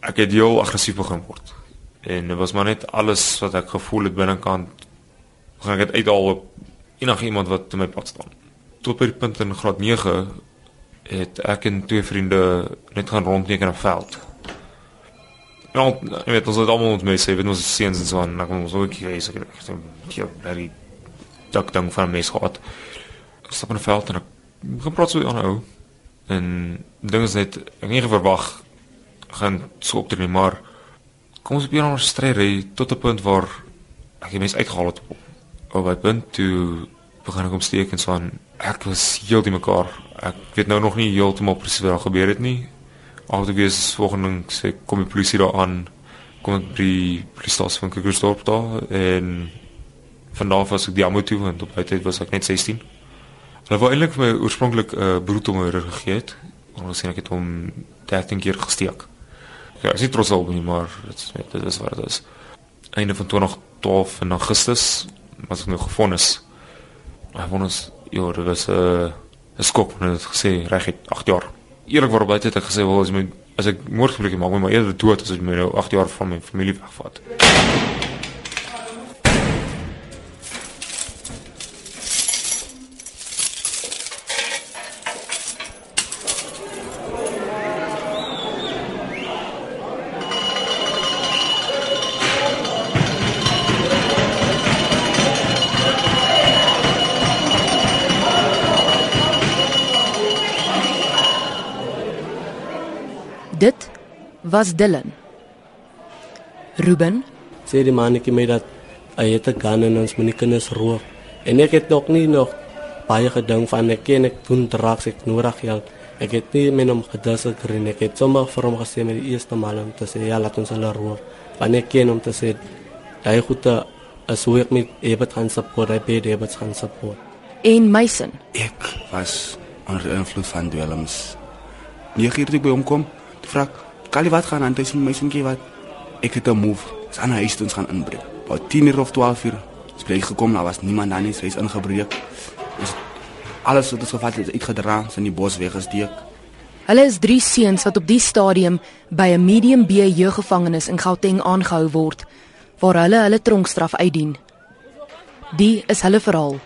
ek het heel aggressief begin word. En dit was maar net alles wat ek gevoel het binnekant gaan ek dit uithaal op enige iemand wat in my pad staan. Tot by die punt in graad 9 het ek en twee vriende net gaan rondneek in 'n veld. Ja, ek weet ons het almal my sê, weet ons seuns en so en ek was ook gewees ek het ja, baie dak ding van my gehad. Ek stap in 'n veld en ek gaan praat so aan 'n ou. En ding is net ek het nie verwag gaan so optree maar kom ons probeer ons stry ry tot 'n punt waar ek die mens uitgehaal het op op my punt toe begin ek omsteek en so aan ek was heel die mekaar. Ek weet nou nog nie heeltemal presies wat gebeur het nie. Al die wees volgende sê kom die polisie daar aan. Kom ek by die polisie van Krugersdorp daar en vanaf was ek die ammo toe want op tyd was ek net 16 hulle wou eintlik vir my oorspronklik 'n uh, broedtommer gegee het ons sien ek het hom 13 keer gesteek ja, is trots op hom maar dit is dit is wat dit is. Einde van 2012 in Augustus was ek nou gefonnis hy won ons ja dit was 'n uh, 'n skok en het gesê reg het 8 jaar. Eerlikwaar baie het ek gesê wel as my as ek moord gebruik maak my maar eerder dood as ek my nou 8 jaar van my familie wegvat Dit was Dylan. Ruben, sê die mannetjie my dat hy het 'n gun en ons moenie kinders roof. En ek het nog nie nog baie gedink van ek ken ek doen drugs ek nodig geld. Ek het nie met hom gedisagreer en ek het sommer vir hom gesê met die eerste maal om te sê ja, laat ons hulle roof. Want ek ken hom te sê hy goed as hoe ek met Ebert gaan support, hy baie Ebert gaan support. en Mason. Ek was onder invloed van dwelms. 9 uur toe ek by hom kom, vra "Kali wat gaan aan?" Hy sê my seentjie wat ek het 'n move. Dis aan huis toe ons gaan inbreek. About 10 uur of 12 uur. Ons het gekom, daar was niemand daar nie, sy is ingebreek. Ons alles wat ons gevat het is uitgedra, ons in die bos weggesteek. Hulle is drie seuns wat op die stadium by 'n medium B jeuggevangenis in Gauteng aangehou word waar hulle hulle tronkstraf uitdien. Die is hulle verhaal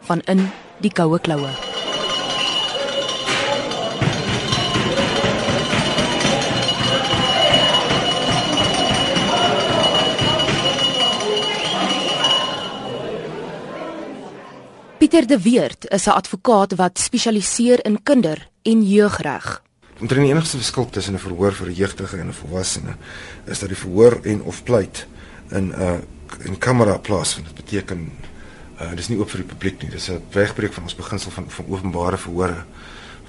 van in die koue kloue. Pieter de Weert is 'n advokaat wat spesialiseer in kinder- en jeugreg. Omtrent die enigste verskil tussen 'n verhoor vir 'n jeugdige en 'n volwassene is dat die verhoor en of pleit in 'n uh, in kamera plaasvind. Dit beteken uh dis nie oop vir die publiek nie. Dis 'n wegbreek van ons beginsel van van openbare verhore.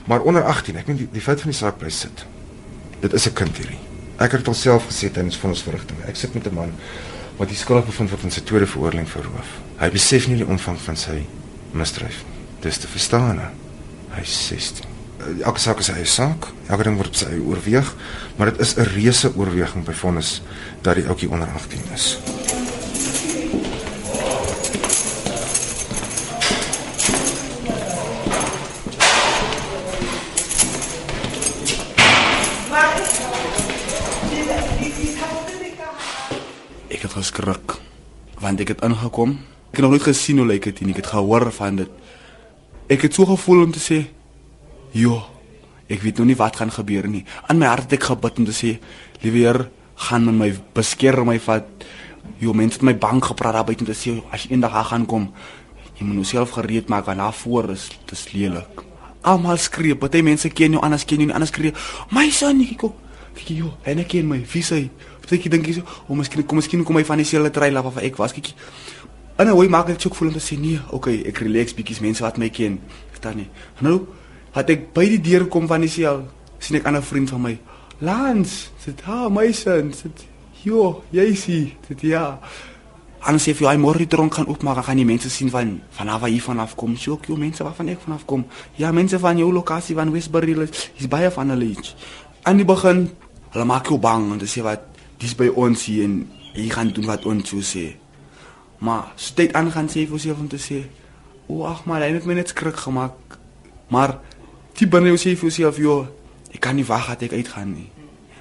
Maar onder 18, ek meen die, die feit van die saak bly sit. Dit is 'n kind hierdie. Ek het dit alself gesê tydens vonnisverrigting. Ek sit met 'n man wat die skuldig bevind word in sy tweede veroordeling vir roof. Hy besef nie die omvang van sy misdryf. Dis te verstaan. Hy is 16. Uh, Elke saak is sy eie saak. Elke ding word op sy eie oorweeg, maar dit is 'n reuse oorweging by vonnis dat die ouetjie onder 18 is. Ek het geskrik want ek het ingekom. Ek het nog nooit gesien hoe lyk dit nie. Ek het gehoor van dit. Ek het so gevoel om te sê, "Jo, ek weet nog nie wat gaan gebeur nie." Aan my hart het ek gebid om te sê, "Liewe Heer, gaan met my beskerm my vat." Jo, mense het my bang gepraat daar buite om te sê, "As jy eendag gaan kom, jy moet jouself gereed maak want daar voor is dis lelik." Almal skree, baie mense ken jou, anders ken jou nie, anders skree, "My son, ek kom." Kyk jo, en ek ken my, wie sê? Ek dink jy, "O, miskien kom miskien kom hy van dieselfde trein af of ek was kyk." En hoe maak ek dit ook voel om te sê nee, okay, ek relax bietjie mense wat my ken. Verstaan nie. Nou het ek by die deur kom van die seel, sien ek 'n ander vriend van my. Lans, sit ha, my son, sit jo, jy sien, dit ja. Anders sê hy môre die tronk gaan oopmaak, gaan die mense sien van vanaf waar hier vanaf kom. Sjoe, ook, jo, mense waarvan ek vanaf kom. Ja, mense van jou lokasie van Westbury, is baie van hulle iets. Aan die begin, hulle maak jou bang en dis wat dis by ons hier en jy gaan doen wat ons so sê. Maar steeds aan gaan sê vir jouself om te sê, "O, ag maar, hy het my net skrik gemaak." Maar die binne jou sê vir jouself, "Jo, ek kan nie wag dat ek uitgaan nie."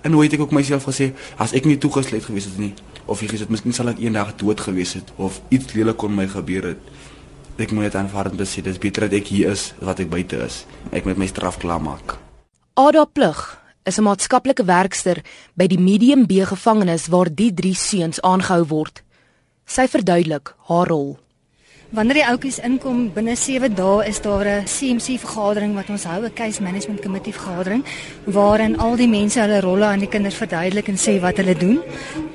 En hoe het ek ook myself gesê as ek nie toegesluit gewees het nie of jy gesê miskien sal ek eendag dood gewees het of iets lelik kon my gebeur het. Ek moet net aanvaar en sê dis beter dat ek hier is wat ek buite is. Ek moet my straf klaar maak. Ada Plug is 'n maatskaplike werkster by die Medium B gevangenis waar die drie seuns aangehou word. Sy verduidelik haar rol. Wanneer die ouetjies inkom binne 7 dae is daar 'n CMC vergadering wat ons hou, 'n case management committee vergadering waarin al die mense hulle rolle aan die kinders verduidelik en sê wat hulle doen.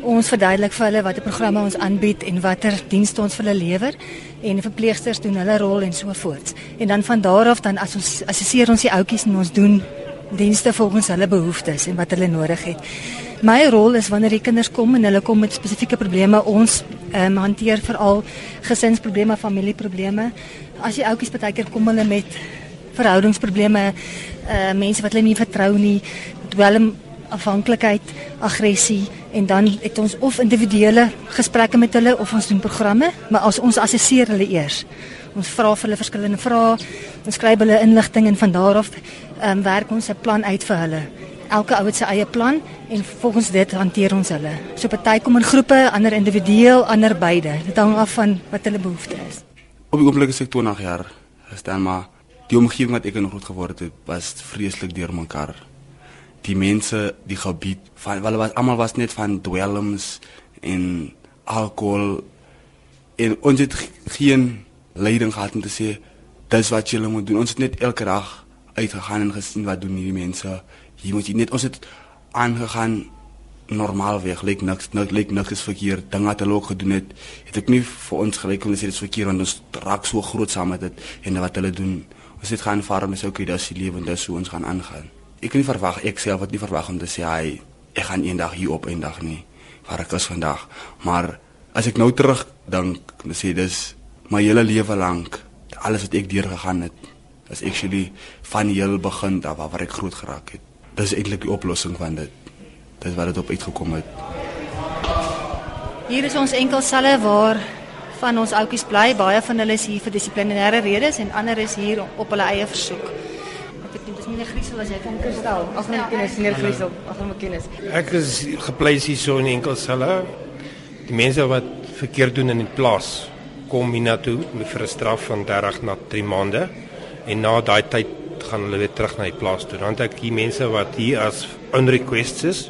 Ons verduidelik vir hulle watter programme ons aanbied en watter dienste ons vir hulle lewer en die verpleegsters doen hulle rol en so voort. En dan van daar af dan as ons assesseer ons die ouetjies en ons doen dienste volgens hulle behoeftes en wat hulle nodig het. My rol is wanneer die kinders kom en hulle kom met spesifieke probleme, ons um, hanteer veral gesinsprobleme, familieprobleme. As die ouetjies baie keer kom hulle met verhoudingsprobleme, uh mense wat hulle nie vertrou nie, dwelm afhanklikheid, aggressie en dan het ons of individuele gesprekke met hulle of ons doen programme, maar as ons assesseer hulle eers. Ons vra vir hulle verskillende vrae, ons skryf hulle inligting en van daar af ehm um, werk ons 'n plan uit vir hulle. Elke ou het sy eie plan en volgens dit hanteer ons hulle. So party kom in groepe, ander individueel, ander beide. Dit hang af van wat hulle behoefte is. Op die oomblik is ek 20 jaar. Is dan maar die omgewing wat ek in groot geword het, was vreeslik deurmekaar. Die mense, die gebied, van hulle was almal was net van dwelms en alkohol en ons het geen leiding gehad om te sê dis wat julle moet doen. Ons het net elke dag uitgegaan en gesien wat doen hierdie mense. Hier moet jy net ons het aangegaan normaalweg lyk niks niks lyk niks is verkeerd ding wat hulle ook gedoen het het ek nie vir ons gelyk om te sê dit is verkeerd want ons raak so groot saam met dit en wat hulle doen. Ons het gaan farm is okay dis die lewe en dis hoe ons gaan aangaan. Ek kan nie verwag ek self het nie verwag om te sê hy ek gaan eendag hier op eendag nie waar ek is vandag. Maar as ek nou terug dink dan sê dis my hele lewe lank alles wat ek deurgegaan het is actually van heel begin af waar ek groot geraak het dis eintlik die oplossing van dit dis wat dit op uitgekom het. Hier is ons enkel selle waar van ons ouetjies bly. Baie van hulle is hier vir dissiplinêre redes en ander is hier op hulle eie versoek. Ek weet nie dis meneer Griesel as jy kan kristal. Ag nee, kennis meneer Griesel. Ag nee, kennis. Ek is gepleis hier so in enkel selle. Die mense wat verkeerd doen in die plaas kom hiernatoe vir 'n straf van 30 na 3 maande en na daai tyd gaan hulle weer terug na die plaas toe. Dan het ek hier mense wat hier as on requests is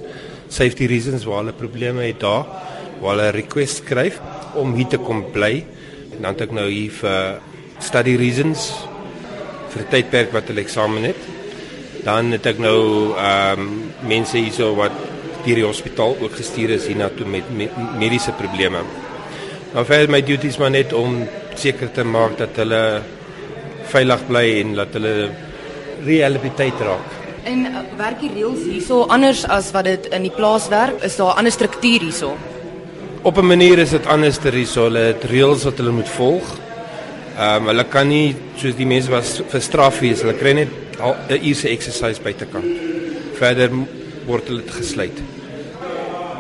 safety reasons waar hulle probleme het daar waar hulle 'n request skryf om hier te kom bly en dan het ek nou hier vir study reasons vir die tydperk wat hulle eksamen het dan het ek nou ehm um, mense hierso wat deur die hospitaal ook gestuur is hiernatoe met, met mediese probleme. Nou verder my duty is maar net om seker te maak dat hulle veilig bly en dat hulle rehabiliteer raak. En uh, werk die reëls hierso anders as wat dit in die plaas werk? Is daar 'n ander struktuur hierso? Op 'n manier is dit anders ter hierso. Hulle het reëls wat hulle moet volg. Ehm um, hulle kan nie soos die mense wat vir straf wees, hulle kry net 'n uur se exercise buitekant. Verder word hulle gesluit.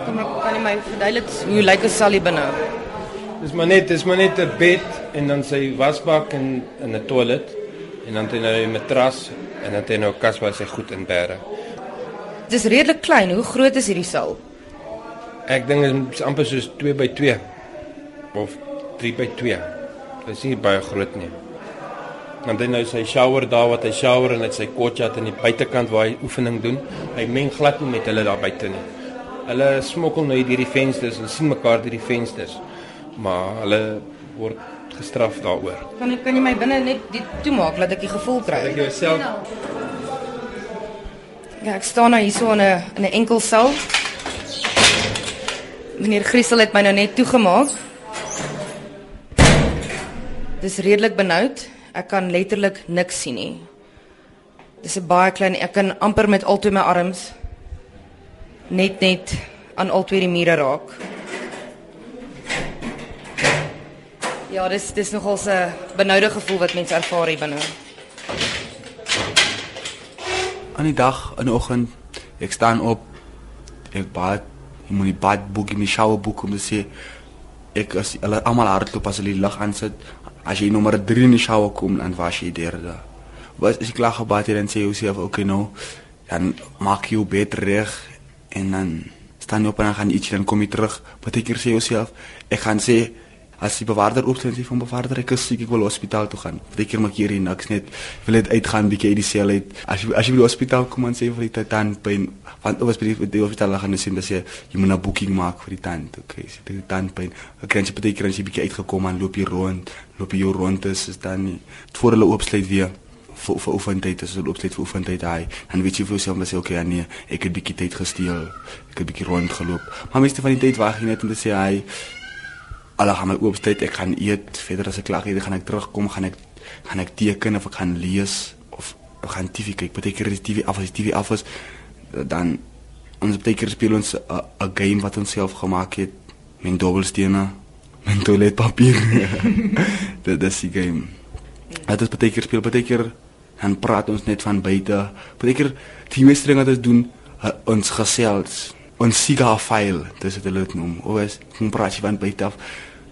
Kom ek kan nie my verduidelik hoe lyk 'n salie binne? Dis maar net, dis maar net 'n bed en dan sy wasbak en 'n toilet en dan het hy nou 'n matras en dan het nou kas waar hy goed in bære. Dis redelik klein. Hoe groot is hierdie saal? Ek dink dit is amper soos 2 by 2 of 3 by 2. Dit is nie baie groot nie. Dan het hy nou sy shower daar wat hy shower en hy sy kotjat aan die buitekant waar hy oefening doen. Hy meng glad nie met hulle daar buite nie. Hulle smokkel nou hierdie vensters en sien mekaar deur die vensters. Maar hulle word gestraf daaroor. Kan ek kan jy my binne net dit toemaak laat ek die gevoel kry? Ek jouself Ja, ek staan nou hierso in 'n in 'n enkel sel. Meneer Griesel het my nou net toegemaak. Dis redelik benoud. Ek kan letterlik niks sien nie. Dis 'n baie klein ek kan amper met al twee my arms net net aan al twee die mure raak. Ja, dis dis nogal 'n benoude gevoel wat mense ervaar hier binne. Aan die dag in die oggend, ek staan op, ek bad, ek moet die bad boek in die shower boek om te sê ek as hulle almal hardloop as hulle die lig aansit, as jy nommer 3 in die shower kom dan was jy derde. Wat as jy klaar gebad het en sê jy self okay nou, dan maak jy jou bed reg en dan staan jy op en dan gaan jy ietsie dan kom jy terug. Partykeer sê jy jouself, ek gaan sê as die bewaarder opstel sê van bewaarder ek is siek ek wil hospitaal toe gaan. Partykeer maak hier niks net wil net uitgaan bietjie uit die sel uit. As jy as jy by die hospitaal kom en sê vir die tandpyn want ons by die, hospitaal gaan sien dat jy jy moet 'n booking maak vir die tand. Okay, sê die tandpyn. Ek kry jy partykeer as jy bietjie uitgekom en loop jy rond, loop jy rond is, is dan voor hulle oopsluit weer vir vir oefentyd as hulle oopsluit vir oefentyd hy dan weet jy vir jouself sê okay ja, nee ek het bietjie tyd gesteel ek het bietjie rondgeloop maar meeste van die tyd wag jy net om te sê hy alle gaan my oopsluit ek gaan eet verder as ek klaar eet gaan ek terugkom gaan ek gaan ek teken of ek gaan lees of ek gaan TV kyk partykeer is die TV af as die TV af is dan ons partykeer speel ons 'n game wat ons self gemaak het met dobbelstene met toiletpapier dit is die game dit is partykeer speel partykeer dan praat ons net van buite. Partykeer die meeste dinge wat ons doen, uh, ons gesels, ons siga file, dis wat hulle dit noem. Of is kom praat jy van buite af.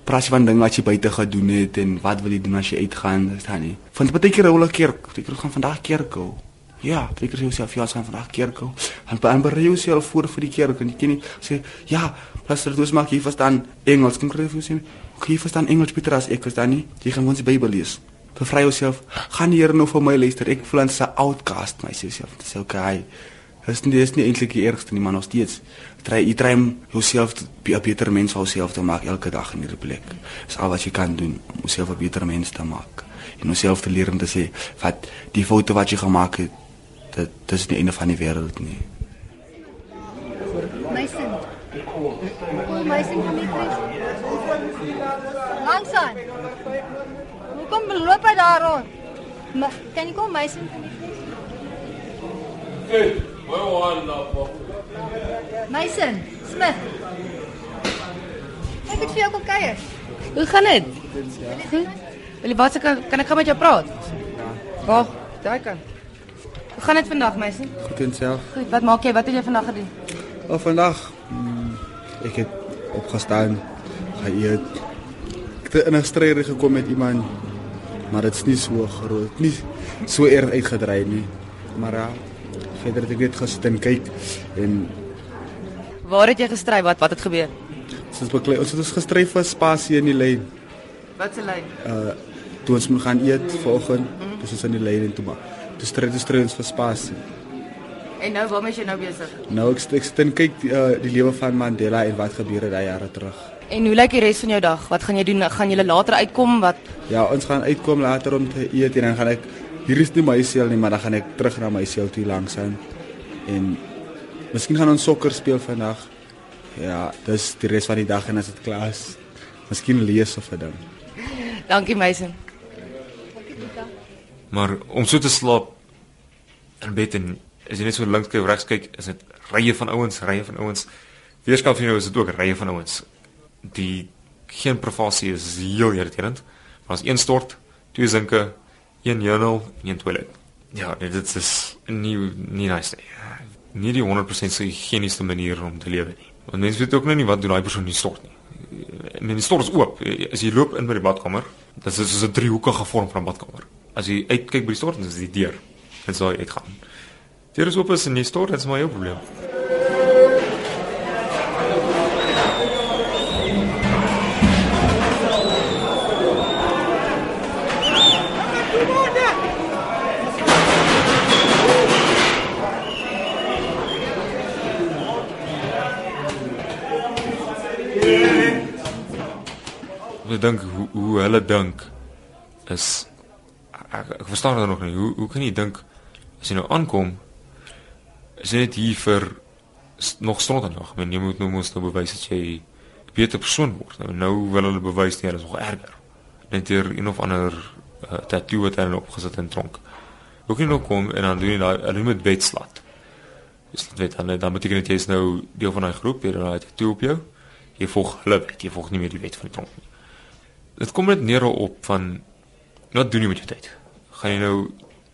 Praat jy van dinge wat jy buite gedoen het en wat wil jy doen as jy uitgaan, dis dan nie. Van partykeer hou hulle kerk, partykeer gaan vandag kerk hou. Ja, partykeer sê jy self ja, gaan vandag kerk hou. En dan berei jy jouself voor vir die kerk en jy ken nie sê ja, pastor, dis maak jy verstaan Engels, kom kry vir sê. Okay, verstaan Engels Pieter as ek verstaan nie. Jy gaan ons die Bybel lees bevry jouself. Gaan Here nou vir my luister. Ek voel aan sy outcast my self. Dis okay. Dis nie dis nie eintlik die ergste nie, maar nog steeds. Try jy try om jouself 'n beter mens vir jouself te maak elke dag in hierdie plek. Dis al wat jy kan doen om jouself 'n beter mens te maak. En jouself te leer om te sê wat die foto wat jy gemaak het, dit dis nie einde van die wêreld nie. Meisen. O, meisen kom hier. Langsaan. Hoekom loop hy daar rond? Ma, kan jy kom meisen kom hier? Hey, where one now? Meisen, Smith. Ek het vir jou kom kuier. Hoe gaan dit? Goed. Wil jy wat kan, kan ek gou met jou praat? Waar? Daai kan. Hoe gaan dit vandag, meisie? Goed en self. Goed. Wat maak jy? Wat het jy vandag gedoen? Oh, vandag mm, ek het opgestaan, geëet. Ek het in 'n stryd gekom met iemand, maar dit's nie so groot nie. So erg uitgedry nie. Maar ja, verder het ek net gesit en kyk en Waar het jy gestry? Wat wat het gebeur? ons het beklei, ons het ons gestry vir spasie in die lyn. Wat se lyn? Uh toe ons moet gaan eet vanoggend, dis ons in die lyn en toe maar. Toe stry ons stry ons vir spasie. En nou waarmee is jy nou besig? Nou ek, ek sit en kyk uh, die lewe van Mandela en wat gebeur het daai jare terug. En hoe lyk die res van jou dag? Wat gaan jy doen? Gaan jy later uitkom? Wat Ja, ons gaan uitkom later om te eet en dan gaan ek hier is nie my seel nie, maar dan gaan ek terug na my seel toe langsaan. En miskien gaan ons sokker speel vandag. Ja, dis die res van die dag en as dit klaar is, miskien lees of 'n ding. Dankie meisie. Maar om so te slaap in bed en as jy net so links kyk, regs kyk, is dit rye van ouens, rye van ouens. Weerskaf van jou is dit ook rye van ouens. Die geen privasie is heel irriterend. Maar as een stort, twee sinke, een journal en een toilet. Ja, nee, dit is nie nie nice nie. Nie die 100% se higiëniese manier om te lewe nie. Want mense weet ook nou nie wat doen daai persoon nie stort nie. Men die stort is oop. As jy loop in by die badkamer, dit is soos 'n driehoekige vorm van 'n badkamer. As jy uitkyk by die stort, dan is dit die deur. Dit sal uitgaan. Deur is oop is en jy stort, dit is maar jou probleem. Dink hoe hoe hulle dink is ek, ek verstaan dit nog nie. Hoe hoe kan jy dink as jy nou aankom is net hier vir nog stond nog. Men jy moet nou mos nou bewys dat jy 'n beter persoon word. Nou, nou wil hulle bewys nie, hulle is nog erger. Net hier een of ander uh, tattoo wat hulle opgesit in tronk. Hoe kan jy nou kom en dan doen jy daai hulle met wetslat. Dis dit weet dan dan beteken dit jy is nou deel van daai groep, jy het daai tattoo op jou. Jy volg hulle jy volg nie meer die wet van die tronk nie. Dit kom net neer op van wat doen jy met jou tyd? Gaan jy nou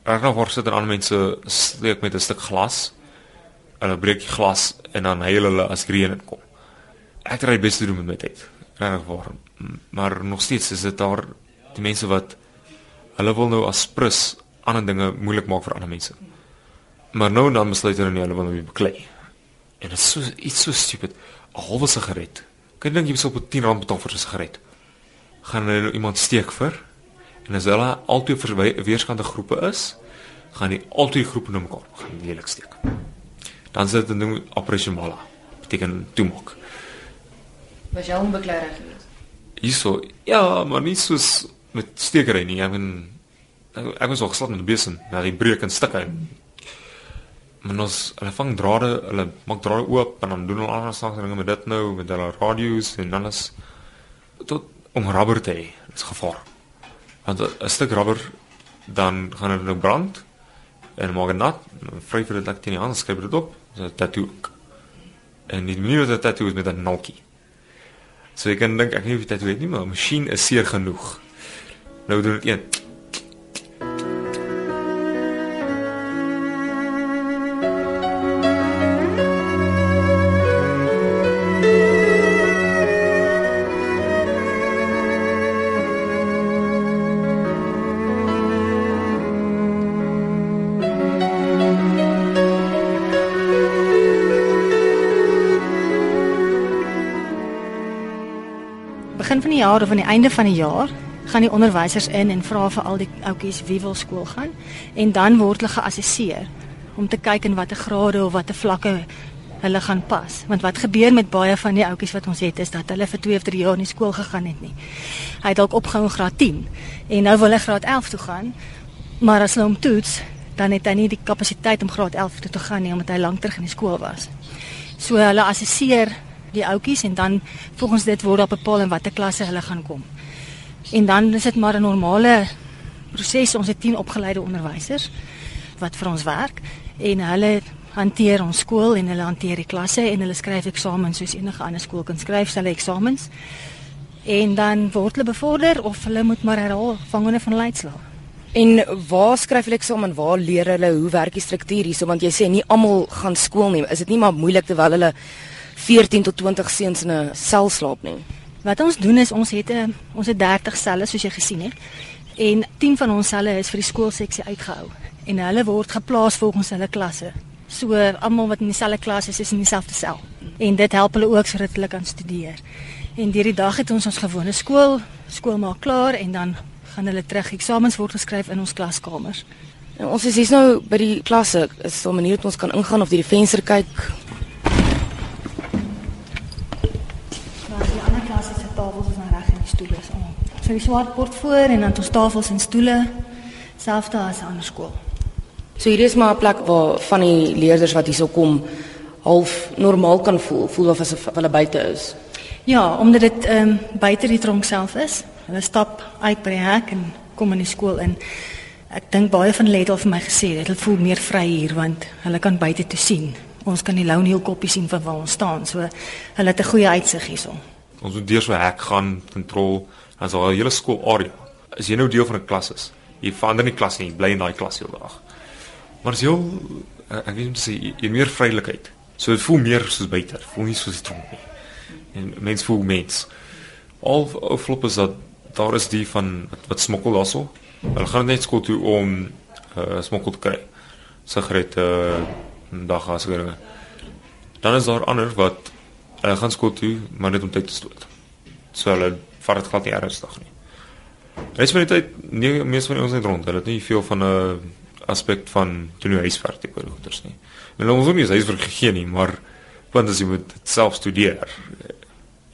reg nog voor sit en ander mense steek met 'n stuk glas? Hulle breek die glas en dan huil hulle as reën inkom. Ek die beste doen met my tyd. Reg waar. Maar nog steeds is dit daar die mense wat hulle wil nou as prins ander dinge moeilik maak vir ander mense. Maar nou en dan besluit hulle nie hulle wil nou weer beklei. En dit is so iets so stupid. 'n Halwe sigaret. Kan jy dink jy sal op 10 rand betaal vir 'n sigaret? Gaan hulle iemand steek vir? En as hulle altyd vir weerskante groepe is, gaan die altyd groepe na mekaar gaan lelik steek. Dan sit dit noem Operation Mala. Beteken toemaak. Was jy geweest? Hierso, ja, maar nie soos met stekery nie. Ek bedoel ek, was al geslaan met 'n besem, na die breek in stukke. Maar ons hulle vang drade, hulle maak drade oop en dan doen hulle allerlei snaakse dinge met dit nou met hulle radio's en alles tot om rubber te hê. Is gevaar. Want 'n stuk rubber dan gaan dit nou brand en maak dit nat, vryf dit lekker teen die hand, skryf dit op, so 'n tattoo. En die manier wat 'n tattoo is met 'n nalkie. So ek kan dink ek weet nie of dit weet nie, maar 'n masjien is seer genoeg. Nou doen dit een. Jaar of aan die einde van die jaar gaan die onderwysers in en vra vir al die ouetjies wie wil skool gaan en dan word hulle geassesseer om te kyk in watter grade of watter vlakke hulle gaan pas. Want wat gebeur met baie van die ouetjies wat ons het is dat hulle vir 2 of 3 jaar nie skool gegaan het nie. Hy het dalk opgehou in graad 10 en nou wil hy graad 11 toe gaan. Maar as hulle hom toets, dan het hy nie die kapasiteit om graad 11 toe te gaan nie omdat hy lank terug in die skool was. So hulle assesseer die ouetjies en dan volgens dit word daar bepaal in watter klasse hulle gaan kom. En dan is dit maar 'n normale proses. Ons het 10 opgeleide onderwysers wat vir ons werk en hulle hanteer ons skool en hulle hanteer die klasse en hulle skryf eksamens soos enige ander skool kan skryf hulle eksamens. En dan word hulle bevorder of hulle moet maar herhaal vangende van leidslae. En waar skryf hulle eksamen? Waar leer hulle hoe werk die struktuur hierso want jy sê nie almal gaan skool nie. Is dit nie maar moeilik terwyl hulle 14 tot 20 seuns in 'n sel slaap nie? Wat ons doen is ons het 'n ons het 30 selle soos jy gesien het. En 10 van ons selle is vir die skoolseksie uitgehou en hulle word geplaas volgens hulle klasse. So almal wat in dieselfde klas is, is in dieselfde sel. En dit help hulle ook sodat hulle kan studeer. En deur die dag het ons ons gewone skool, skool maak klaar en dan gaan hulle terug. Eksamens word geskryf in ons klaskamers. En ons is hier nou by die klasse. Is daar 'n manier dat ons kan ingaan of deur die venster kyk? So die swart bord voor en dan ons tafels en stoele selfde as 'n ander skool. So hier is maar 'n plek waar van die leerders wat hierso kom half normaal kan voel, voel of asof hulle buite is. Ja, omdat dit ehm um, buite die tronk self is. Hulle stap uit by die hek en kom in die skool in. Ek dink baie van hulle het al vir my gesê dat hulle voel meer vry hier want hulle kan buite toe sien. Ons kan die Lone Hill koppie sien van waar ons staan. So hulle het 'n goeie uitsig hierso. Ons moet deur so 'n hek gaan, kontrol, dan is al 'n hele skool area. As jy nou deel van 'n klas is, jy verander nie klas nie, jy bly in daai klas heel dag. Maar as jy eh, ek weet te sê, jy meer vrylikheid. So dit voel meer soos buite, voel nie soos die tronk nie. En mens voel mens. Al ou flop is dat daar is die van wat, wat smokkel daarso. Hulle gaan net skool toe om uh, smokkel te kry. Sigarette, uh, daggas dinge. Dan is daar ander wat hulle gaan skool toe maar net om tyd te stoot. So hulle vat dit glad nie ernstig nie. Res van die tyd nee, meeste van ons net rond. Hulle het nie veel van 'n aspek van doen jy huiswerk tipe goeders nie. Hulle ons ook nie huiswerk gegee nie, maar want as jy moet dit self studeer.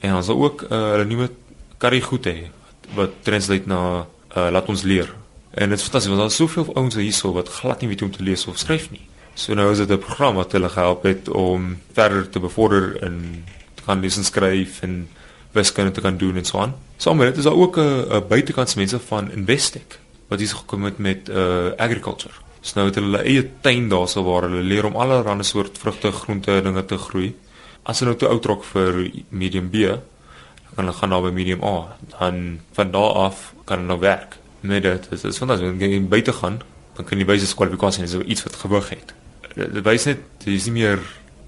En ons het ook uh, hulle nuwe karry goed hê wat, translate na uh, laat ons leer. En dit is fantasties want daar is soveel ouens hierso wat glad nie weet hoe om te lees of skryf nie. So nou is dit 'n program wat hulle gehelp het om verder te bevorder in te gaan lees en skryf en wiskunde te kan doen en so aan. Met dit is daar ook 'n buitekantse mense van Investec wat hier gekom het met uh agriculture. So nou het hulle eie tuin daarso waar hulle leer om allerlei soort vrugte, groente, dinge te groei. As hulle nou te oud raak vir medium B, dan kan hulle gaan na by medium A. Dan van daar af kan hulle nou werk. Met dit is dit fantasties. As jy buite gaan, dan kan jy wys kwalifikasie is iets wat gewig het. Dit wys net jy is nie meer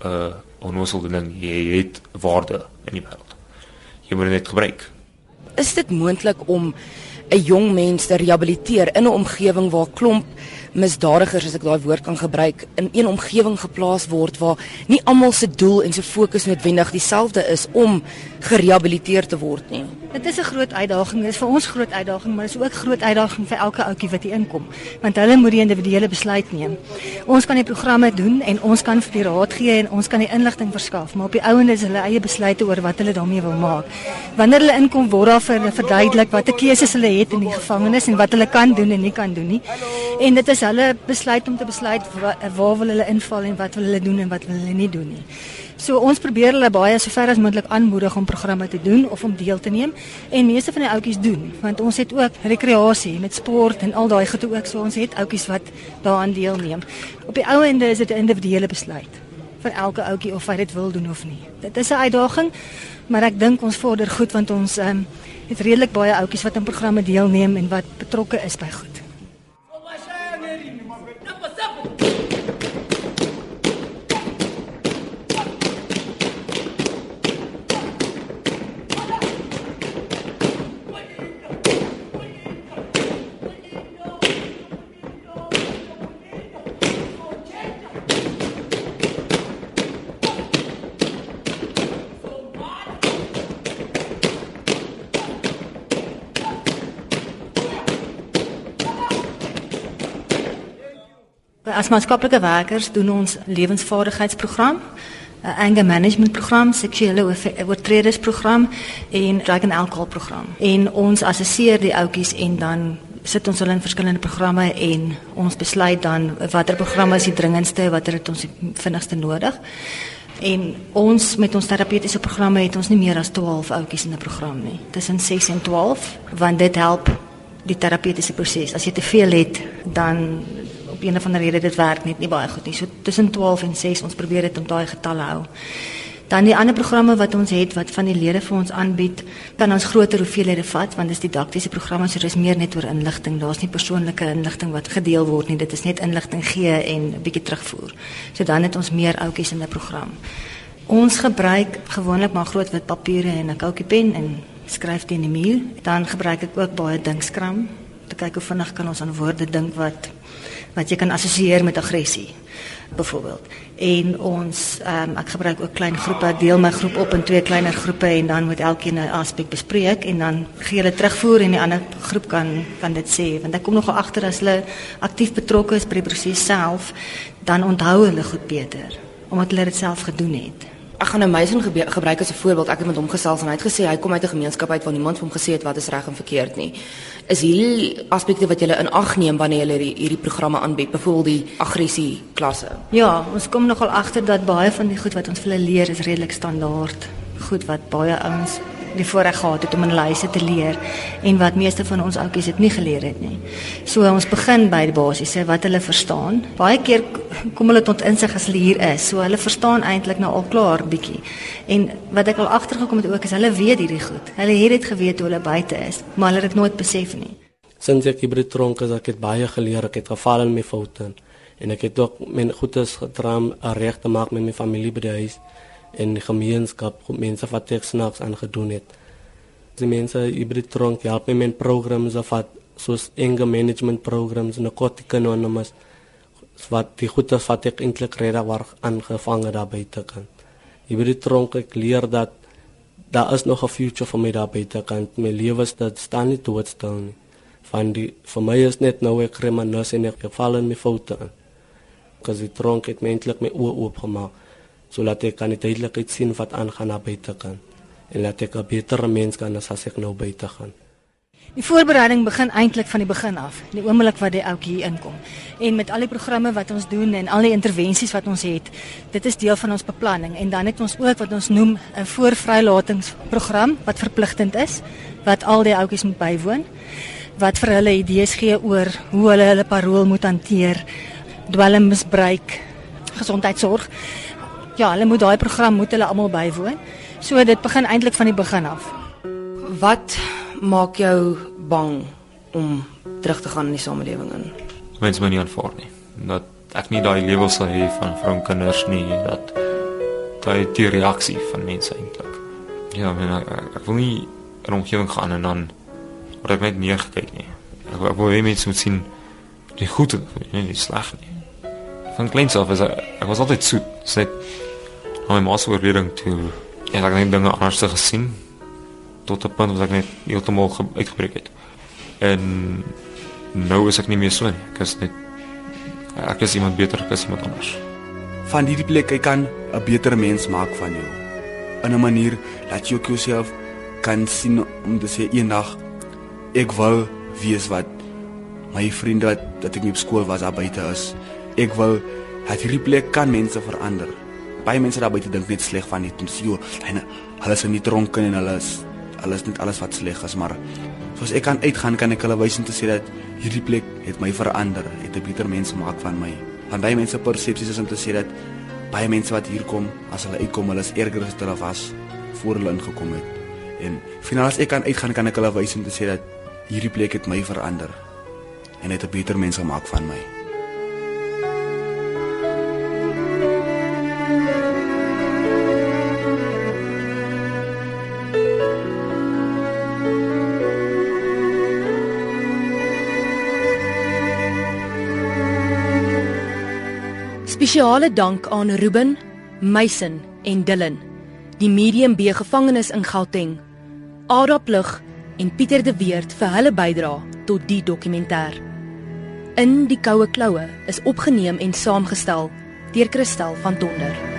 uh onnooselde ding. Jy het waarde in die wêreld. Jy moet dit net gebruik. Is dit moontlik om 'n jong mens te rehabiliteer in 'n omgewing waar klomp misdadigers as ek daai woord kan gebruik in een omgewing geplaas word waar nie almal se doel en se fokus noodwendig dieselfde is om gerehabiliteer te word nie. Dit is 'n groot uitdaging. Dit is vir ons groot uitdaging, maar dit is ook groot uitdaging vir elke ouetjie wat hier inkom, want hulle moet die individuele besluit neem. Ons kan die programme doen en ons kan vir die raad gee en ons kan die inligting verskaf, maar op die ouende is hulle eie besluite oor wat hulle daarmee wil maak. Wanneer hulle inkom, word daar vir hulle verduidelik watter keuses hulle het in die gevangenis en wat hulle kan doen en nie kan doen nie. En dit is hulle besluit om te besluit waar, waar wil hulle inval en wat wil hulle doen en wat wil hulle nie doen nie. So ons probeer hulle baie sover as moontlik aanmoedig om programme te doen of om deel te neem en meeste van die ouetjies doen want ons het ook rekreasie met sport en al daai goede ook so ons het ouetjies wat daaraan deelneem. Op die ou ende is dit 'n individuele besluit vir elke ouetjie of hy dit wil doen of nie. Dit is 'n uitdaging, maar ek dink ons vorder goed want ons um, het redelik baie ouetjies wat aan programme deelneem en wat betrokke is by goed. As maatskaplike werkers doen ons lewensvaardigheidsprogram, 'n anger management program, seksuele oortredersprogram en drug and alcohol program. En ons assesseer die ouetjies en dan sit ons hulle in verskillende programme en ons besluit dan watter programme is die dringendste, watter het ons die vinnigste nodig. En ons met ons terapeutiese programme het ons nie meer as 12 ouetjies in 'n program nie. Tussen 6 en 12 want dit help die terapeutiese proses. As jy te veel het, dan een of ander rede dit werk net nie baie goed nie. So tussen 12 en 6 ons probeer dit om daai getalle hou. Dan die ander programme wat ons het wat van die lede vir ons aanbied, kan ons groter hoeveelhede vat want dis didaktiese programme so dis meer net oor inligting. Daar's nie persoonlike inligting wat gedeel word nie. Dit is net inligting gee en 'n bietjie terugvoer. So dan het ons meer ouetjies in 'n program. Ons gebruik gewoonlik maar groot wit papiere en 'n koutjie pen en skryf teen die muur. Dan gebruik ek ook baie dinkskram om te kyk hoe vinnig kan ons aan woorde dink wat wat jy kan assosieer met aggressie byvoorbeeld. En ons um, ek gebruik ook klein groepe, ek deel my groep op in twee kleiner groepe en dan moet elkeen 'n aspek bespreek en dan gee hulle terugvoer en die ander groep kan kan dit sê want ek kom nog agter as hulle aktief betrokke is by die proses self, dan onthou hulle goed beter omdat hulle dit self gedoen het. Ek gaan nou Mason gebruik as 'n voorbeeld. Ek het met hom gesels en hy het gesê hy kom uit 'n gemeenskap uit waar niemand vir hom gesê het wat is reg en verkeerd nie. Is hierdie aspekte wat jy in ag neem wanneer jy hierdie, hierdie programme aanbied, byvoorbeeld die aggressie klasse? Ja, ons kom nogal agter dat baie van die goed wat ons vir hulle leer is redelik standaard. Goed wat baie ouens die voorreg gehad het om in hulle huise te leer en wat meeste van ons oudjies het nie geleer het nie. So ons begin by die basiese wat hulle verstaan. Baie keer kom hulle tot insig as hulle hier is. So hulle verstaan eintlik nou al klaar bietjie. En wat ek al agtergekom het ook is hulle weet hierdie goed. Hulle het dit geweet toe hulle buite is, maar hulle het dit nooit besef nie. Sinds ek hier tronk is ek het baie geleer, ek het geval in my foute en ek het ook my goedes getraam reg te maak met my familie by die huis en die gemeenskap mense wat ek snaaks aangedoen het. Die mense by die tronk help my met programme wat soos anger management programs en narcotic anonymous wat die goeie wat ek eintlik rede waar aangevang daar buite kan. Hier by tronk ek leer dat daar is nog 'n future vir my daar buite kan. My lewe staan staan nie doodstil nie. Van die vir my is net nou ek remanas en ek val in my foute. Kos die tronk het my eintlik my oë oopgemaak sodat ek kan duidelik sien wat aangaan na buite kan en laat ek 'n beter mens kan as ek nou buite gaan. Die voorbereiding begin eintlik van die begin af, die oomblik wat die ouetjie hier inkom. En met al die programme wat ons doen en al die intervensies wat ons het, dit is deel van ons beplanning en dan het ons ook wat ons noem 'n voorvrylatingsprogram wat verpligtend is wat al die ouetjies moet bywoon wat vir hulle idees gee oor hoe hulle hulle parol moet hanteer, dwelmmisbruik, gesondheidsorg ja, hulle moet daai program moet hulle almal bywoon. So dit begin eintlik van die begin af. Wat maak jou bang om terug te gaan in die samelewing in? Mense moet nie aanvaar nie. Dat ek nie daai lewe sal hê van vrou en kinders nie, dat daai die reaksie van mense eintlik. Ja, men ek, ek wil nie 'n omgewing gaan en dan word ek net neergekyk nie. Ek, ek wil hê mense moet sien die goeie, nie die sleg nie. Van kleins af is ek, ek was altyd soet. Dis net aan my ma se oorleding toe ja, ek het net dinge anders gesien tot 'n punt waar ek net heeltemal ge- uitgebreek het. En nou is ek nie meer so nie. Ek is net ek is iemand beter, ek is iemand anders. Van hierdie plek jy kan 'n beter mens maak van jou. In 'n manier dat jy ook jouself kan sien om te sê eendag ek wil wees wat my vriende wat dat ek nie op skool was daar buite is. Ek wil dat hierdie plek kan mense verander. Baie mense daar buite dink net sleg van dit en sê hulle hulle is nie dronken en hulle is hulle is net alles wat sleg is, maar soos ek kan uitgaan kan ek hulle wys om te sê dat hierdie plek het my verander, het 'n beter mens gemaak van my. Van baie mense persepsies is om te sê dat baie mense wat hier kom, as hulle uitkom, hulle is erger as hulle was voor hulle ingekom het. En finaal as ek kan uitgaan kan ek hulle wys om te sê dat hierdie plek het my verander en het 'n beter mens gemaak van my. Spesiale dank aan Ruben, Meisen en Dillon, die Medium B gevangenes in Gauteng, Ada Plug en Pieter de Weert vir hulle bydrae tot die dokumentêr. In die koue kloue is opgeneem en saamgestel deur Christel van Tonder.